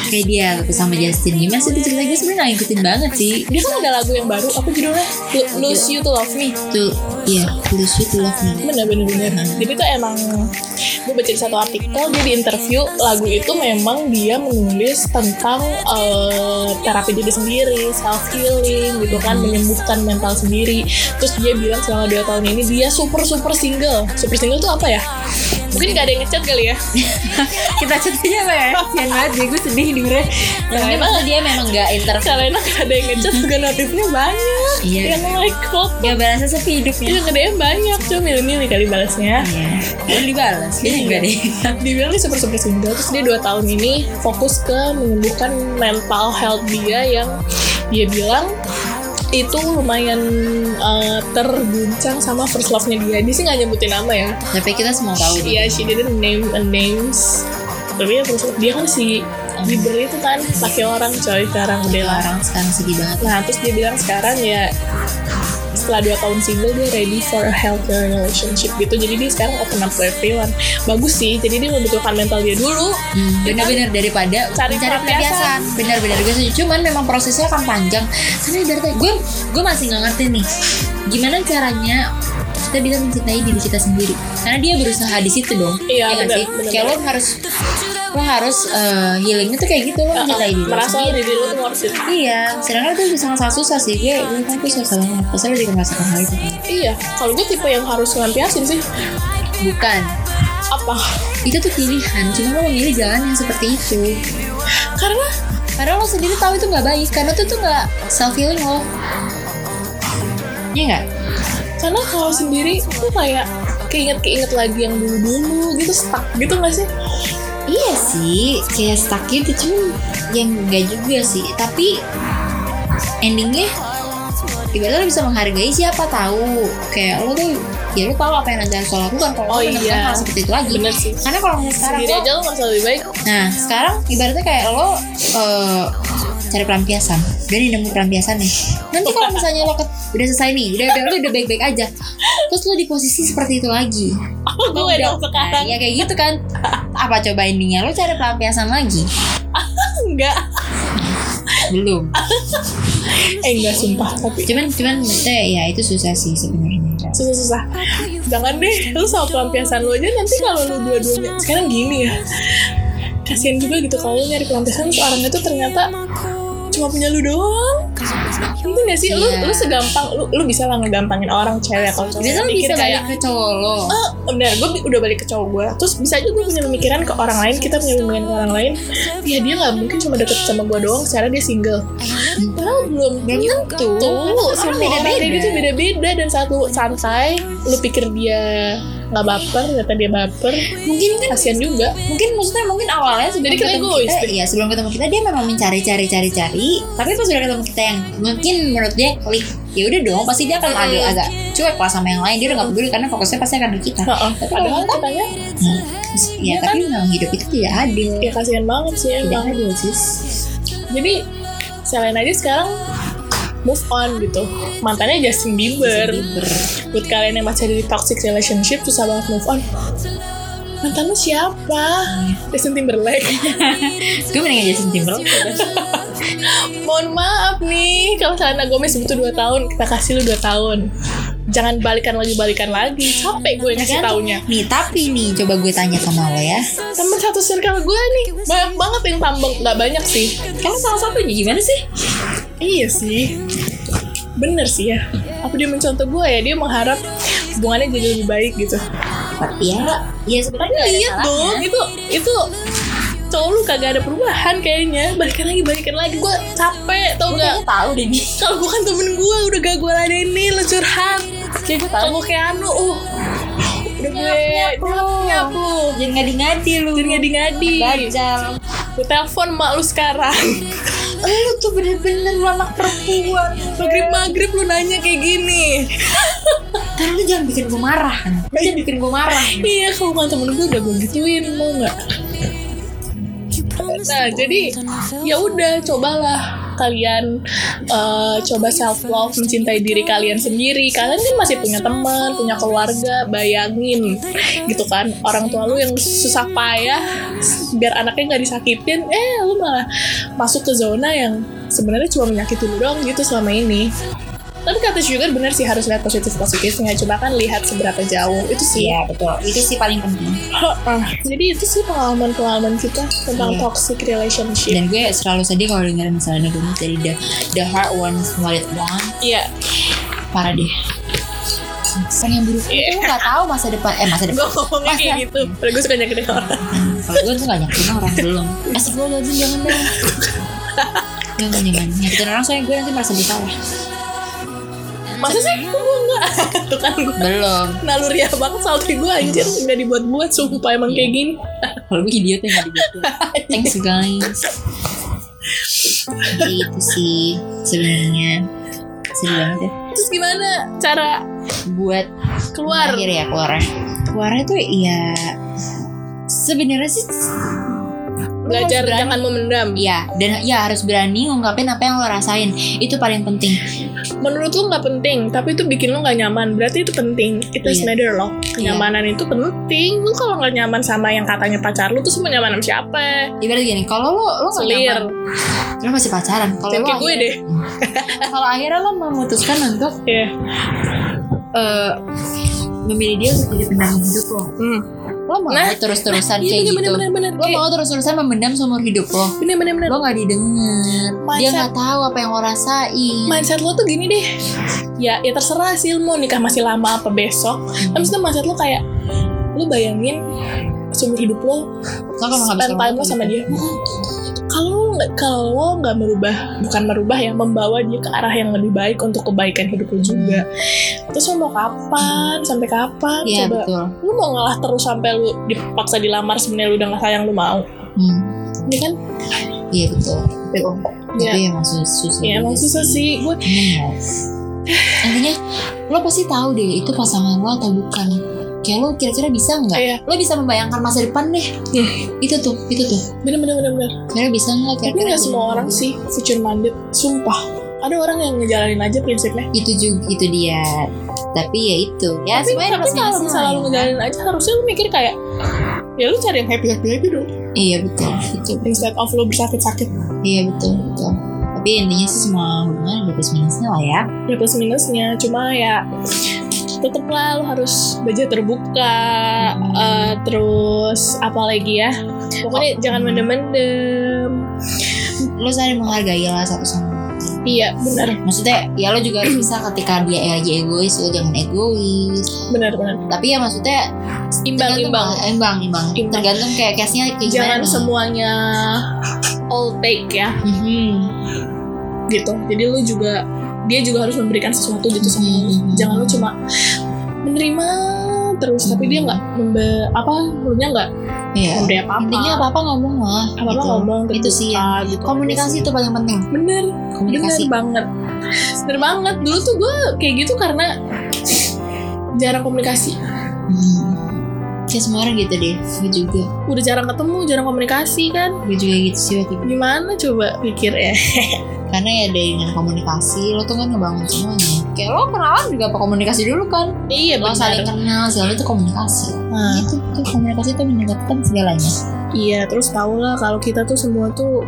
Kayak dia gitu sama Justin. Gimana sih itu cerita gue sebenarnya gak ngikutin banget sih. Dia kan ada lagu yang baru. Apa judulnya? Lo- Lose You to Love Me. Tuh, iya, Lose You to Love Me. Bener bener bener. Jadi itu emang gue baca di satu artikel dia di interview lagu itu memang dia menulis tentang eh, terapi diri sendiri self healing gitu kan menyembuhkan mental sendiri. Terus dia bilang selama dua tahun ini dia super super single. Super single tuh apa ya mungkin gak ada yang ngechat kali ya? Kita ceritanya apa ya? Kasian banget deh, gue sedih dengernya. Ya maksudnya dia memang gak interview Selena gak ada yang ngechat juga notifnya banyak. Iya. yang like kok. Gak berasa sepi hidupnya Iya nge-DM banyak. Cuma milih-milih kali balasnya. Iya, Lalu dibalas Kayaknya enggak deh. Dibilang dia super super single. Terus dia 2 tahun ini fokus ke menyembuhkan mental health dia yang dia bilang itu lumayan uh, terguncang sama first love-nya dia. Dia sih nggak nyebutin nama ya. Tapi kita semua tahu Iya, she didn't name a names. Tapi ya first love dia kan si Bieber itu kan pakai orang coy sekarang udah lah. Orang sekarang sedih banget Nah terus dia bilang sekarang ya setelah dua tahun single dia ready for a healthier relationship gitu. Jadi dia sekarang open up to everyone. Bagus sih. Jadi dia membutuhkan mental dia dulu. Hmm, bener-bener daripada Cari pelampiasan. pelampiasan. Bener-bener gue setuju cuman memang prosesnya akan panjang. Karena ibaratnya gue gue masih nggak ngerti nih gimana caranya kita bisa mencintai diri kita sendiri. Karena dia berusaha di situ dong. Iya, nggak bener, sih? bener, kayak lo harus lo harus eh, healingnya tuh kayak gitu lo mencintai diri lo merasa diri lu tuh worth it. Iya sedangkan itu sangat-sangat susah sih gue gue kan gue susah banget pasti lo juga merasakan hal itu. Kan iya kalau gue tipe yang harus ngelampiasin sih. Bukan. Apa? Itu tuh pilihan cuma lo memilih jalan yang seperti itu. Karena? Karena lo sendiri tahu itu nggak baik karena itu tuh nggak self healing lo. Iya nggak? karena kalau sendiri tuh kayak keinget-keinget lagi yang dulu-dulu gitu stuck gitu gak sih Iya sih, kayak stuck gitu cuman yang nggak juga sih. Tapi endingnya ibaratnya lo bisa menghargai siapa tahu kayak lo tuh ya lo tahu apa yang nanti lo lakukan kalau Oh lo iya. hal seperti itu lagi. bener sih Karena kalau misalnya sekarang sendiri lo, aja lu merasa lebih baik nah sekarang ibaratnya kayak lo eh, cari pelampiasan, nih nemu pelampiasan nih. Nanti kalau misalnya lo udah selesai nih, udah udah lo udah baik-baik aja, terus lo di posisi seperti itu lagi. Gue dong sekarang Nah, ya kayak gitu kan. Apa coba endingnya lo cari pelampiasan lagi? enggak Belum. eh enggak sumpah tapi Cuman cuman ya itu susah sih sebenarnya. susah-susah jangan deh lu sama pelampiasan lu aja nanti kalau lu dua-duanya sekarang gini ya kasian juga gitu kalau lu nyari pelampiasan terus orangnya tuh ternyata cuma punya lu doang itu gak sih lu Iya. lu segampang lu lu bisa lah ngegampangin orang cewek kalau cowok Biasa lo mikir bisa kayak balik ke cowok lo. oh bener gue udah balik ke cowok gue terus bisa aja gue punya pemikiran ke orang lain kita punya pemikiran ke orang lain ya dia nggak mungkin cuma deket sama gue doang secara dia single padahal belum Belum tentu. tuh Orang semua beda-beda. orang kayak gitu beda-beda dan satu santai lu pikir dia nggak baper ternyata dia baper Mungkin kan kasian juga mungkin maksudnya mungkin awalnya sebelum Jadi kita ketemu kita, deh. iya sebelum ketemu kita dia memang mencari cari cari cari tapi pas udah ketemu kita yang mungkin menurut dia klik ya udah dong pasti dia akan agak agak cuek lah sama yang lain dia udah nggak peduli karena fokusnya pasti akan ke kita. Heeh. Tapi padahal kalau kita- katanya Hmm, ya tapi memang hidup itu tidak adil. Ya kasihan banget sih tidak emang. adil sis. Jadi selain aja sekarang move on gitu. Mantannya Justin Bieber. Bieber. buat kalian yang masih ada di toxic relationship susah banget move on. Mantan lu siapa Justin Timberlake. Gue mendingan Justin Timberlake mohon maaf nih kalau Selena Gomez butuh 2 tahun kita kasih lu 2 tahun. Jangan balikan lagi balikan lagi. Capek gue ngasih taunya. Nih tapi nih coba gue tanya sama lo ya. Temen satu circle gue nih banyak banget yang tambang. Nggak banyak sih. Kamu salah satunya gimana sih? iya sih. Bener sih ya. Apa dia mencontoh gue ya? Dia mengharap hubungannya jadi lebih baik gitu. Ya, ya sebenarnya lihat dong itu itu cowok lu kagak ada perubahan kayaknya. Balikan lagi balikan lagi. Gue capek tau Gue gak kayaknya tahu deh nih kalau bukan temen gue udah gak gue ladenin lu curhat. Kayak gue tahu. Kayak anu uh. Udah gue Nyap, nyap lu. nyap nyap lu Jangan ngadi-ngadi lu. Jadi ngadi-ngadi. Bajal gue telepon mak lu sekarang. Lu tuh bener-bener anak perempuan. Maghrib maghrib lu nanya kayak gini. Karena lu jangan bikin gue marah. Lu jangan bikin gue marah. Iya kalau bukan temen gue udah gue gituin mau nggak nah jadi ya udah cobalah kalian eh, coba self love mencintai diri kalian sendiri. Kalian kan masih punya teman punya keluarga bayangin gitu kan orang tua lu yang susah payah biar anaknya nggak disakitin eh lu malah masuk ke zona yang sebenarnya cuma menyakiti lu doang gitu selama ini tapi kata Sugar bener sih harus lihat positif positifnya coba kan lihat seberapa jauh. Itu sih. Iya betul. Itu sih paling penting. Jadi itu sih pengalaman-pengalaman kita tentang Iya. toxic relationship. Dan gue selalu sedih kalau denger misalnya gue dari the, the hard what it want Iya, Parah deh. Pengen buruk. Iya. Lu gak tahu masa depan Eh masa gue depan ngomongnya kayak Masa- gitu. Padahal gue suka nyakitin orang. Kalau gue tuh gak nyakitin orang belum. Asik gue jangan deh. Jangan jangan. Nyakitin orang soalnya gue nanti merasa bersalah Masa sih? Kok gue enggak? Tuh kan gue Belum naluriah banget salty gue anjir. Udah dibuat-buat, sumpah emang kayak gini. Kalau gue idiot ya gak dibuat Thanks guys Jadi itu sih sebenarnya sedih banget ya Terus gimana cara buat keluar? akhir ya keluarnya keluarnya tuh ya sebenarnya sih Belajar berani- jangan memendam. Iya, dan ya harus berani ngungkapin apa yang lo rasain. Itu paling penting. Menurut lu nggak penting, tapi itu bikin lu nggak nyaman. Berarti itu penting. It is Iya. matter loh. Kenyamanan itu penting. Lu kalau nggak nyaman sama yang katanya pacar lu, terus mau nyaman sama siapa? Ibarat gini, kalau lo lo gak Selir. nyaman, lo masih pacaran. Kalau lo gue akhirnya- deh. kalau akhirnya lo memutuskan untuk Iya. eh, memilih dia untuk jadi pendamping hidup lo, Hmm. Lo mau Nah, terus-terusan Iya kayak gitu. bener-bener bener. Lo mau terus-terusan memendam seumur hidup lo. bener-bener bener. Lo gak didengar. Dia nggak tahu apa yang lo rasain. mindset lo tuh gini deh ya ya terserah sih lo mau nikah masih lama apa besok tapi maksudnya mindset lo kayak lo bayangin seumur hidup lo nggak spend time lo sama gitu. dia kalau nggak kalau nggak merubah bukan merubah ya membawa dia ke arah yang lebih baik untuk kebaikan hidup lo juga terus lo mau kapan sampai kapan Iya coba betul. lo mau ngalah terus sampai lo dipaksa dilamar sebenarnya lo udah nggak sayang lo mau Hmm. ini kan Iya betul. Iya. Tapi emang susah, ya emang susah sih gue Emang ya. Intinya lo pasti tahu deh itu pasangan lo atau bukan. Kayak lo kira-kira bisa nggak? Iya. Lo bisa membayangkan masa depan deh. Hmm. Itu tuh, itu tuh. bener-bener bener-bener Kira bisa nggak? Tapi Kira-kira nggak semua bisa orang sih future minded, sumpah. Ada orang yang ngejalanin aja prinsipnya. Itu juga, itu dia. Tapi ya itu. Ya tapi semuanya tapi kalau misalnya lah lu ya. ngejalanin aja, harusnya lu mikir kayak, ya lu cari yang happy happy aja dong. Iya betul, itu. Instead of lu bersakit-sakit. Iya betul, betul. Tapi intinya sih semua hubungan ada plus minusnya lah ya. Ya plus minusnya, cuma ya tetep lah lu harus belajar terbuka, eh, terus apa lagi ya. Pokoknya jangan mendem-mendem. Lo saling menghargai lah satu sama lain. Iya, benar, Maksudnya ya lo juga harus bisa ketika dia lagi egois, lo jangan egois. benar, benar. Tapi ya maksudnya Imbang, imbang. imbang, imbang. Imbang. Tergantung kayak case-nya kayak gimana Jangan nih. semuanya all take ya. Mhm. gitu jadi lu juga dia juga harus memberikan sesuatu gitu sama lu jangan lu cuma menerima terus tapi dia nggak membe apa lu nya nggak Iya. memberi apa apa Intinya apa-apa ngomong lah. apa apa gitu. ngomong Itu sih terbuka, yang gitu komunikasi itu paling penting. bener Komunikasi. bener banget bener banget dulu tuh gue kayak gitu karena jarang komunikasi Hmm. Kayak semua orang gitu deh. Gue juga. udah jarang ketemu jarang komunikasi kan Gue juga gitu sih waktu itu. gimana coba pikir ya Karena ya dengan komunikasi lo tuh kan ngebangun semuanya. Kayak lo kenalan juga apa komunikasi dulu kan. iya Lo saling kenal segala itu komunikasi. nah, Itu tuh komunikasi itu meningkatkan segalanya. iya terus tau lah kalau kita tuh semua tuh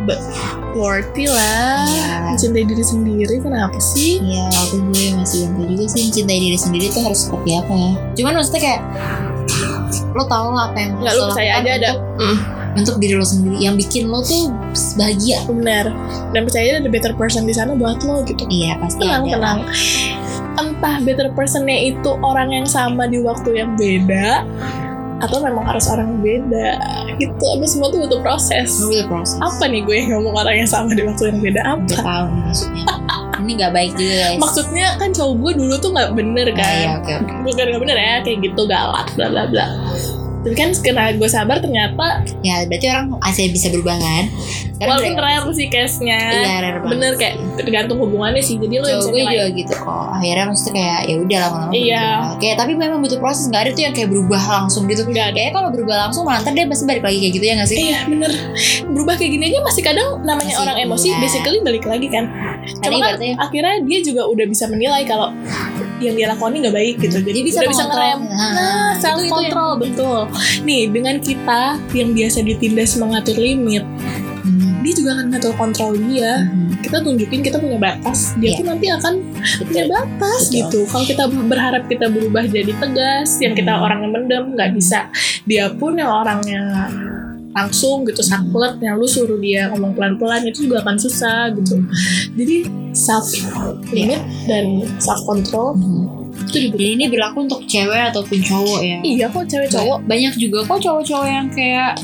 worthy lah Iya. mencintai diri sendiri kenapa sih Iya, aku gue masih tahu juga sih mencintai diri sendiri tuh harus seperti apa ya. Cuman maksudnya kayak lo tau lah apa yang nggak lo percaya lakukan aja ada Mm, untuk diri lo sendiri yang bikin lo tuh bahagia. benar dan percaya aja ada better person di sana buat lo gitu Iya pasti tenang ada. tenang entah better personnya itu orang yang sama di waktu yang beda atau memang harus orang beda gitu apa semua tuh butuh proses udah proses. apa nih gue yang ngomong orang yang sama di waktu yang beda apa tahu nih maksudnya. Ini gak baik juga guys. maksudnya kan cowok gue dulu tuh nggak bener Nah, kan iya, bukan nggak bener ya kayak gitu galak bla bla bla tapi kan karena gue sabar ternyata Ya berarti orang masih bisa berubah kan? Sekarang walaupun rare sih case-nya Iya rare banget. bener kayak tergantung hubungannya sih jadi lo bisa gue juga gitu kok Akhirnya maksudnya kayak ya udah lama-lama Iya. berubah. Kayak tapi memang butuh proses Gak ada tuh yang kayak berubah langsung gitu Nggak ada. Kayaknya kalau berubah langsung malah ntar dia pasti balik lagi kayak gitu ya gak sih? Iya bener Berubah kayak gini aja masih kadang namanya Masih, orang emosi iya. Basically balik lagi kan Cuma kan berarti akhirnya dia juga udah bisa menilai kalau Yang dia lakukan ini gak baik gitu. Jadi Dia bisa udah bisa ngerem. Nah, itu- self itu yang control betul. Nih dengan kita yang biasa ditindas mengatur limit Hmm, Dia juga akan ngatur kontrol dia. Hmm, Kita tunjukin kita punya batas Dia Iya. pun nanti akan punya batas Betul. gitu. Kalau kita berharap kita berubah jadi tegas Yang kita Hmm. orangnya mendem nggak bisa. Dia pun yang orangnya langsung gitu saklek yang lu suruh dia ngomong pelan-pelan itu juga akan susah gitu. Jadi self limit dan self control Hmm. itu Jadi ini berlaku untuk cewek ataupun cowok ya? Iya kok cewek cowok banyak juga kok cowok-cowok yang kayak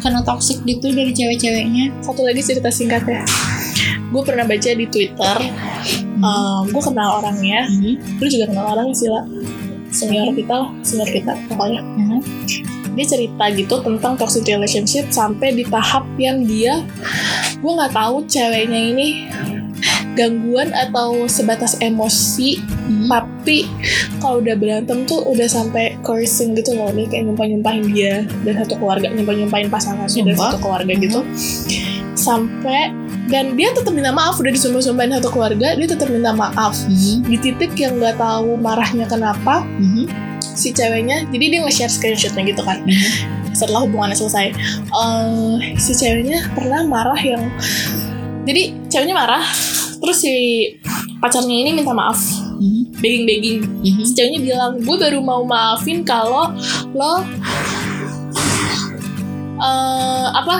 kena toxic gitu dari cewek-ceweknya. Satu lagi cerita singkat ya. Gue pernah baca di twitter gue kenal orangnya. Hmm. lu juga kenal orangnya sih lah senior kita lah senior kita pokoknya. Hmm. Dia cerita gitu tentang toxic relationship sampai di tahap yang dia gue nggak tahu ceweknya ini gangguan atau sebatas emosi Hmm. tapi kalau udah berantem tuh udah sampai cursing gitu loh dia kayak nyumpah nyumpahin dia dan satu keluarga nyumpah nyumpahin pasangannya dan satu keluarga gitu sampai dan dia tetap minta maaf udah disumpah sumpahin satu keluarga dia tetap minta maaf Hmm. di titik yang nggak tahu marahnya kenapa Hmm. Si ceweknya jadi dia nge-share screenshotnya gitu kan Hmm. setelah hubungannya selesai Eh, si ceweknya pernah marah yang jadi ceweknya marah terus si pacarnya ini minta maaf Hmm. begging begging Hmm. si ceweknya bilang gue baru mau maafin kalau lo eh apa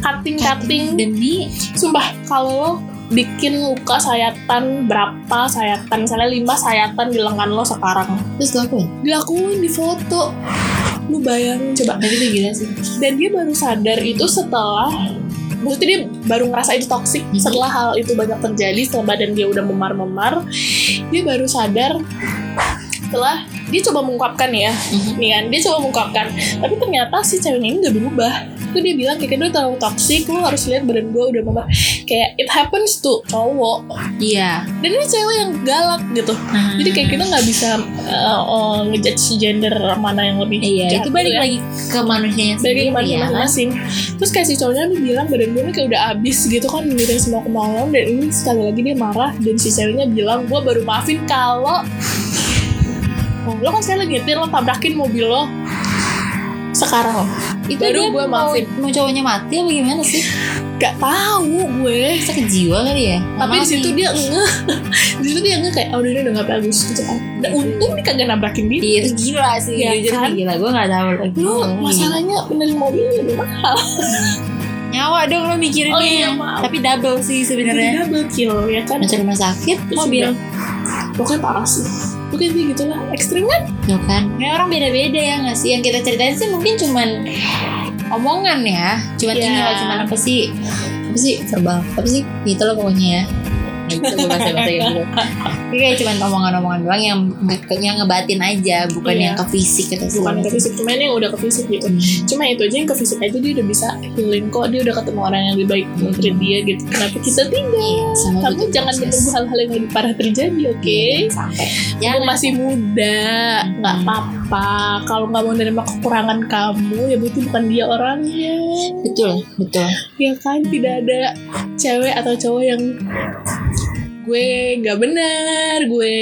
cutting cutting demi sumpah kalau lo bikin luka sayatan berapa sayatan misalnya lima sayatan di lengan lo sekarang. Terus lakuin dilakuin di foto. Lu bayangin. Coba itu gila sih. Dan dia baru sadar itu setelah maksudnya dia baru ngerasa itu toxic Mhm. setelah hal itu banyak terjadi setelah badan dia udah memar-memar dia baru sadar setelah dia coba mengungkapkan ya Mhm. nih kan dia coba mengungkapkan tapi ternyata si ceweknya ini gak berubah. Itu dia bilang kayak gue terlalu toxic lu harus lihat badan gue udah memar kayak it happens to cowok. Iya. Dan ini cewek yang galak gitu. Jadi kayak kita nggak bisa uh, uh, ngejudge gender mana yang lebih iya jahat itu balik gitu ya. lagi ke manusianya bagi sendiri ke mana ya kan? masing-masing. Terus kayak si cowoknya dia bilang badan gue ini kayak udah abis gitu kan mikirin semua kemauan dan ini sekali lagi dia marah dan si ceweknya bilang gue baru maafin kalau Oh, lo kan sekali lagi nyetir lo tabrakin mobil lo. Sekarang. Itu Baru dia gue maafin. mau cowoknya mati apa gimana sih? Gak tahu gue. Ke jiwa kali ya? Tapi di situ nih. dia ngeh di situ dia ngeh kayak oh ini udah gak bagus. Gitu kan. Dan untung dia kagak nabrakin dia Iya, itu gila sih. Iya jujur kan? nih, gila. Gue gak tahu lagi. Lu masalahnya benerin mobil lebih mahal. Nyawa dong lo mikirin Oh iya, maaf. tapi double sih sebenarnya. double kill ya kan? Masuk rumah sakit mobil. pokoknya parah sih pokoknya dia gitulah ekstrim kan? Tuh kan. Ya orang beda-beda ya nggak sih? Yang kita ceritain sih mungkin cuman omongan ya. Cuman Iya. ini loh cuman apa sih? Apa sih? Verbal. Apa sih? Gitu loh pokoknya ya Bahasa bahasa gitu Ini kayak cuman omongan-omongan doang yang yang ngebatin aja bukan Iya. yang ke fisik gitu bukan ke fisik cuman yang udah ke fisik gitu. Cuma itu aja yang ke fisik aja dia udah bisa healing kok dia udah ketemu orang yang lebih baik menteri dia gitu. Kenapa kita tidak Iya, sama kamu jangan menunggu hal-hal yang lebih parah terjadi oke? Iya, sampai. Kamu jangan masih muda, nggak Hmm. apa-apa. Kalau nggak mau menerima kekurangan kamu, ya berarti bukan dia orangnya. betul betul Ya kan, tidak ada cewek atau cowok yang gue nggak benar, gue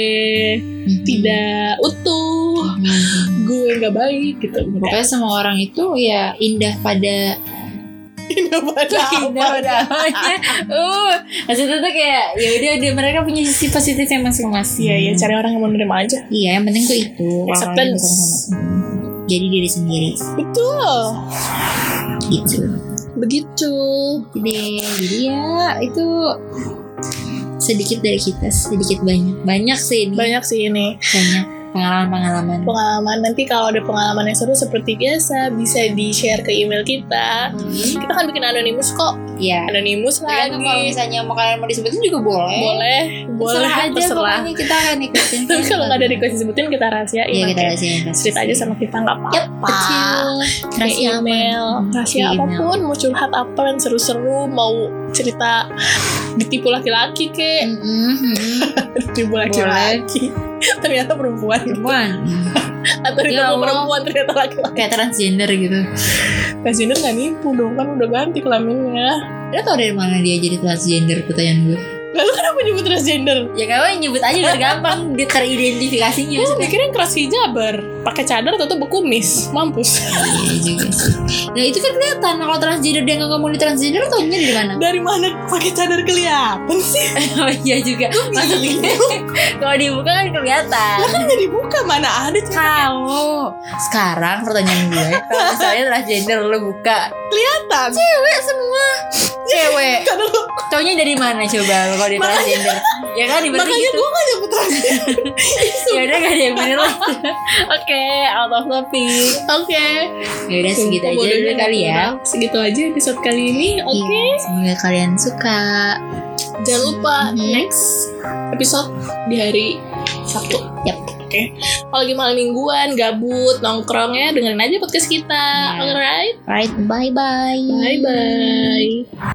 Mhm. tidak utuh, Mhm. gue nggak baik gitu Pokoknya semua orang itu ya indah pada indah pada indah pada awalnya. Uh, maksudnya tuh kayak ya udah udah mereka punya sisi positifnya masing-masing. iya iya cari orang yang mau nerima aja Iya, yang penting tuh itu Acceptance. Hmm. Jadi diri sendiri betul gitu. begitu Jadi, jadi ya itu sedikit dari kita, sedikit banyak. Banyak sih ini. banyak sih ini Banyak pengalaman-pengalaman. pengalaman. Nanti kalau ada pengalaman yang seru seperti biasa bisa di share ke email kita. Kita kan bikin anonimus kok Iya. anonimus Tergantung kalau lagi misalnya mau kalian mau disebutin juga boleh. boleh boleh Terserah aja terserah pokoknya kita akan ikutin. tapi kalau nggak ada request disebutin kita rahasiain Iya kita rahasiain cerita aja sama kita nggak apa-apa kecil. Kayak Rahasia email Hmm, rahasia apa pun mau curhat apa yang seru-seru mau cerita ditipu laki-laki kek Mm-mm, mm-mm. ditipu laki-laki ternyata perempuan Perempuan. Atau Ya ditipu Allah. perempuan ternyata laki-laki Kayak transgender gitu. transgender nggak nipu dong kan udah ganti kelaminnya Lo tau dari mana dia jadi transgender pertanyaan gue? Lalu kenapa nyebut transgender Ya kamu nyebut aja biar gampang teridentifikasinya. Gue mikirnya keras hijaber pakai cadar atau tuh bekumis mampus Iya juga sih. Nah itu kan kelihatan kalau transgender dia nggak ngomong di transgender taunya dari mana? dari mana pakai cadar kelihatan sih oh iya juga. Maksudnya kalau dibuka kan kelihatan. lah kan nggak dibuka mana ada Kalau sekarang pertanyaan gue, kalau misalnya transgender lo buka kelihatan cewek semua, cewek. karena lo Taunya dari mana coba lo kalau di Makanya- transgender? Ya kan berarti makanya gitu. gue gak nyebut transgender Ya udah gak ada yang bener lah. Oke, out of topic. oke Ya udah segitu aja dulu kali ya. segitu aja episode kali ini oke Iya, Semoga kalian suka. jangan lupa Mhm. next episode di hari Sabtu Yap. oke kalau lagi malam mingguan gabut nongkrongnya dengerin aja podcast kita Iya. alright Right, bye bye. bye bye